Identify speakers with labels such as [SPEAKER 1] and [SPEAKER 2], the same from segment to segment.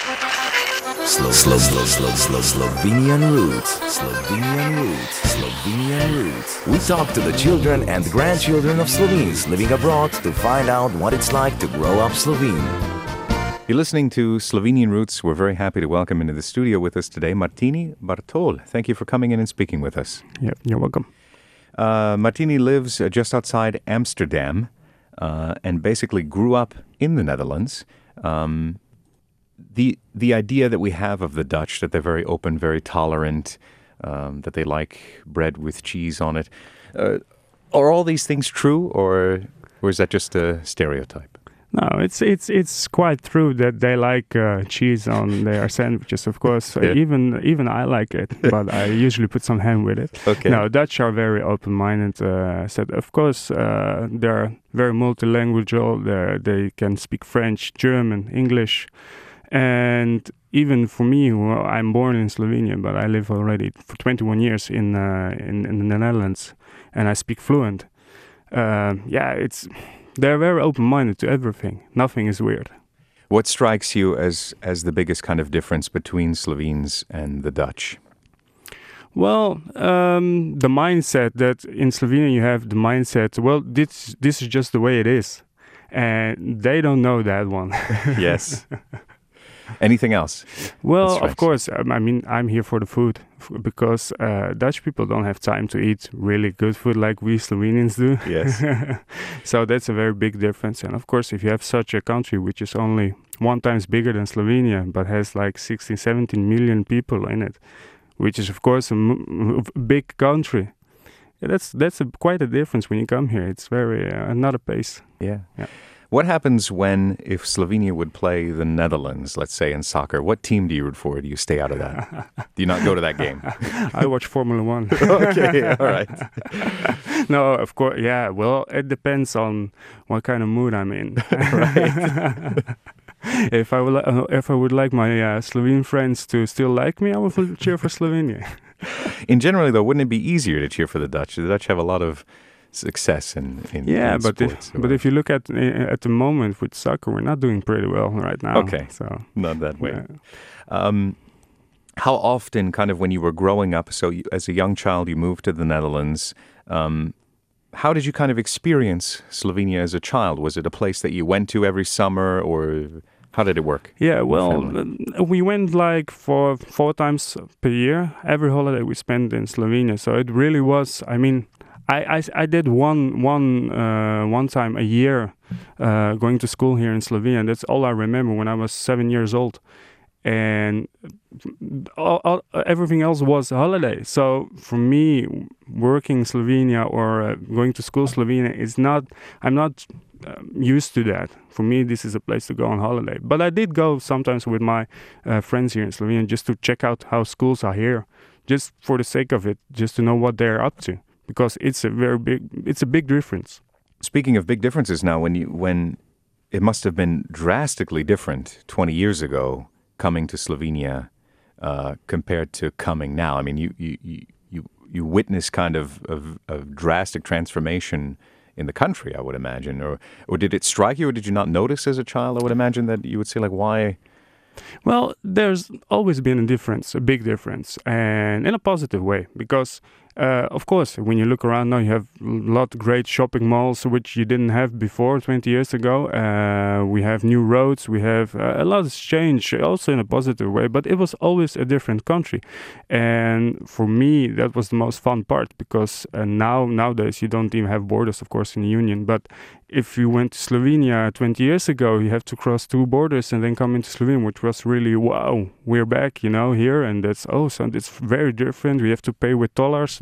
[SPEAKER 1] Slow, slow, slow, slow, slow, Slovenian roots. Slovenian roots. Slovenian roots. We talk to the children and grandchildren of Slovenes living abroad to find out what it's like to grow up Slovene.
[SPEAKER 2] You're listening to Slovenian Roots. We're very happy to welcome into the studio with us today Martini Bartol. Thank you for coming in and speaking with us.
[SPEAKER 3] Yeah, you're welcome.
[SPEAKER 2] Uh, Martini lives uh, just outside Amsterdam uh, and basically grew up in the Netherlands. Um, the the idea that we have of the Dutch that they're very open, very tolerant, um, that they like bread with cheese on it. Uh, are all these things true, or or is that just a stereotype?
[SPEAKER 3] No, it's it's it's quite true that they like uh, cheese on their sandwiches. Of course, yeah. even even I like it, but I usually put some ham with it.
[SPEAKER 2] Okay.
[SPEAKER 3] No, Dutch are very open-minded. Uh, said, of course, uh, they're very multilingual. They they can speak French, German, English. And even for me, well, I'm born in Slovenia, but I live already for 21 years in uh, in, in, the Netherlands, and I speak fluent. Uh, yeah, it's they're very open-minded to everything. Nothing is weird.
[SPEAKER 2] What strikes you as as the biggest kind of difference between Slovenes and the Dutch?
[SPEAKER 3] Well, um, the mindset that in Slovenia you have the mindset. Well, this this is just the way it is, and they don't know that one.
[SPEAKER 2] yes. Anything else?
[SPEAKER 3] Well, of course. Um, I mean, I'm here for the food because uh, Dutch people don't have time to eat really good food like we Slovenians do.
[SPEAKER 2] Yes.
[SPEAKER 3] so that's a very big difference. And of course, if you have such a country which is only one times bigger than Slovenia but has like 16, 17 million people in it, which is of course a big country. Yeah, that's that's a, quite a difference when you come here. It's very uh, another pace.
[SPEAKER 2] Yeah. Yeah. What happens when, if Slovenia would play the Netherlands, let's say in soccer, what team do you root for? Do you stay out of that? do you not go to that game?
[SPEAKER 3] I watch Formula One.
[SPEAKER 2] okay, all right.
[SPEAKER 3] no, of course, yeah. Well, it depends on what kind of mood I'm in. right. if I would, uh, if I would like my uh, Slovene friends to still like me, I would cheer for Slovenia.
[SPEAKER 2] in general, though, wouldn't it be easier to cheer for the Dutch? The Dutch have a lot of success in, in
[SPEAKER 3] yeah
[SPEAKER 2] in
[SPEAKER 3] but
[SPEAKER 2] sports,
[SPEAKER 3] if, but if you look at at the moment with soccer we're not doing pretty well right now
[SPEAKER 2] okay
[SPEAKER 3] so
[SPEAKER 2] not that way yeah. um, how often kind of when you were growing up so you, as a young child you moved to the netherlands um, how did you kind of experience slovenia as a child was it a place that you went to every summer or how did it work?
[SPEAKER 3] Yeah, well, we went like for four times per year. Every holiday we spent in Slovenia. So it really was, I mean, I, I, I did one one uh, one time a year uh, going to school here in Slovenia. That's all I remember when I was seven years old, and all, all, everything else was a holiday. So for me, working Slovenia or uh, going to school Slovenia is not. I'm not um, used to that. For me, this is a place to go on holiday. But I did go sometimes with my uh, friends here in Slovenia just to check out how schools are here, just for the sake of it, just to know what they're up to because it's a very big it's a big difference.
[SPEAKER 2] Speaking of big differences now when you when it must have been drastically different 20 years ago coming to Slovenia uh, compared to coming now. I mean, you you you you witness kind of, of, of drastic transformation in the country, I would imagine, or or did it strike you, or did you not notice as a child? I would imagine that you would say like, why
[SPEAKER 3] well, there's always been a difference, a big difference, and in a positive way, because uh, of course, when you look around now, you have a lot of great shopping malls which you didn't have before 20 years ago. Uh, we have new roads, we have uh, a lot has changed, also in a positive way, but it was always a different country. And for me, that was the most fun part because uh, now, nowadays, you don't even have borders, of course, in the Union, but if you went to Slovenia 20 years ago, you have to cross two borders and then come into Slovenia, which was really wow, we're back, you know, here, and that's awesome. It's very different. We have to pay with dollars.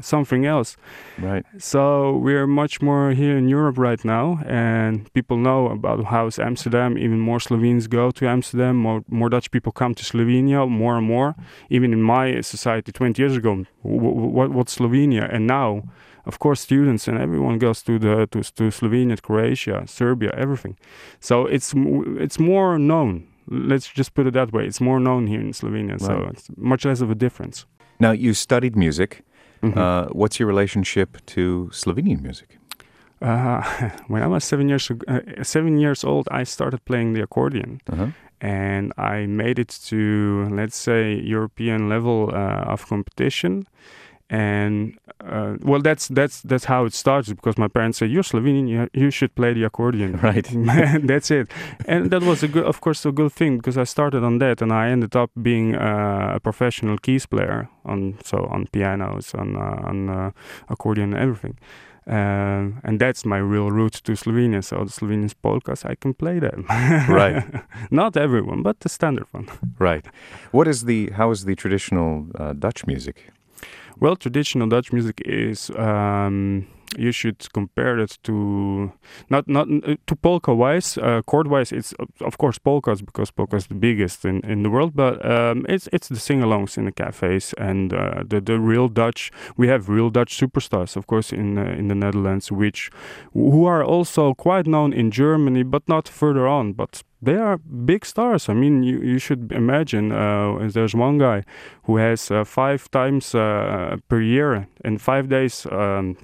[SPEAKER 3] Something else.
[SPEAKER 2] Right.
[SPEAKER 3] So we're much more here in Europe right now, and people know about how's Amsterdam. Even more Slovenes go to Amsterdam. More more Dutch people come to Slovenia. More and more. Even in my society 20 years ago, what what's Slovenia? And now of course, students and everyone goes to the to, to Slovenia, Croatia, Serbia, everything. So it's it's more known. Let's just put it that way. It's more known here in Slovenia, right. so it's much less of a difference.
[SPEAKER 2] Now, you studied music. Mm-hmm. Uh, what's your relationship to Slovenian music?
[SPEAKER 3] Uh, when I was seven years uh, seven years old, I started playing the accordion,
[SPEAKER 2] Uh-huh.
[SPEAKER 3] and I made it to let's say European level uh, of competition. And uh, well, that's that's that's how it started because my parents said you're Slovenian, you, you should play the accordion.
[SPEAKER 2] Right.
[SPEAKER 3] that's it, and that was a good, of course, a good thing because I started on that, and I ended up being uh, a professional keys player on so on pianos, on uh, on uh, accordion, and everything. Um, and that's my real route to Slovenia. So the Slovenian polkas, I can play them.
[SPEAKER 2] Right.
[SPEAKER 3] Not everyone, but the standard one.
[SPEAKER 2] Right. What is the how is the traditional uh, Dutch music?
[SPEAKER 3] Well, traditional Dutch music is um, you should compare it to not not uh, to polka wise, uh, chord wise. It's of course polkas because polka is the biggest in, in the world, but um, it's it's the sing-alongs in the cafes and uh, the the real Dutch. We have real Dutch superstars, of course, in uh, in the Netherlands, which who are also quite known in Germany, but not further on, but. They are big stars. I mean, you, you should imagine. Uh, there's one guy who has uh, five times uh, per year in five days um,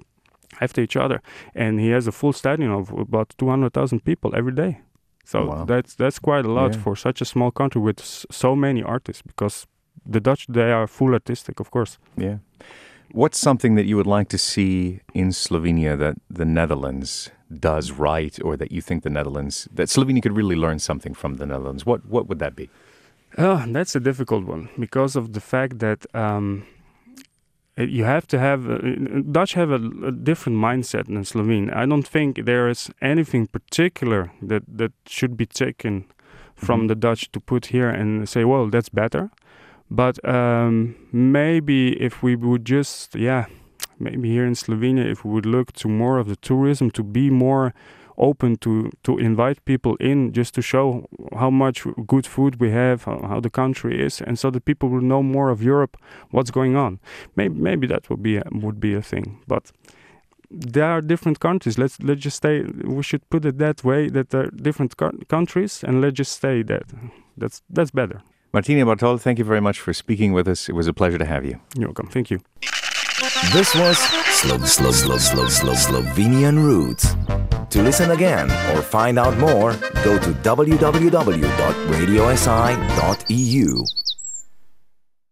[SPEAKER 3] after each other, and he has a full stadium of about 200,000 people every day. So
[SPEAKER 2] Wow.
[SPEAKER 3] that's that's quite a lot
[SPEAKER 2] Yeah.
[SPEAKER 3] for such a small country with s- so many artists. Because the Dutch, they are full artistic, of course.
[SPEAKER 2] Yeah. What's something that you would like to see in Slovenia that the Netherlands does right, or that you think the Netherlands that Slovenia could really learn something from the Netherlands? What what would that be?
[SPEAKER 3] Oh, that's a difficult one because of the fact that um, uh, you have to have uh, Dutch have a, a different mindset than Slovene. I don't think there is anything particular that that should be taken from
[SPEAKER 2] Mhm.
[SPEAKER 3] the Dutch to put here and say, well, that's better. But um, maybe if we would just, yeah, maybe here in Slovenia, if we would look to more of the tourism, to be more open to to invite people in just to show how much good food we have how, the country is and so that people will know more of Europe what's going on. Maybe maybe that would be a, would be a thing but there are different countries. Let's let's just say we should put it that way that there are different co- countries and let's just say that. That's that's better
[SPEAKER 2] Martini Bartol, thank you very much for speaking with us. It was a pleasure to have you.
[SPEAKER 3] you're welcome thank you
[SPEAKER 1] This was Slo Slo Slo Slo Slo Slovenian Roots. To listen again or find out more, go to www.radiosi.eu.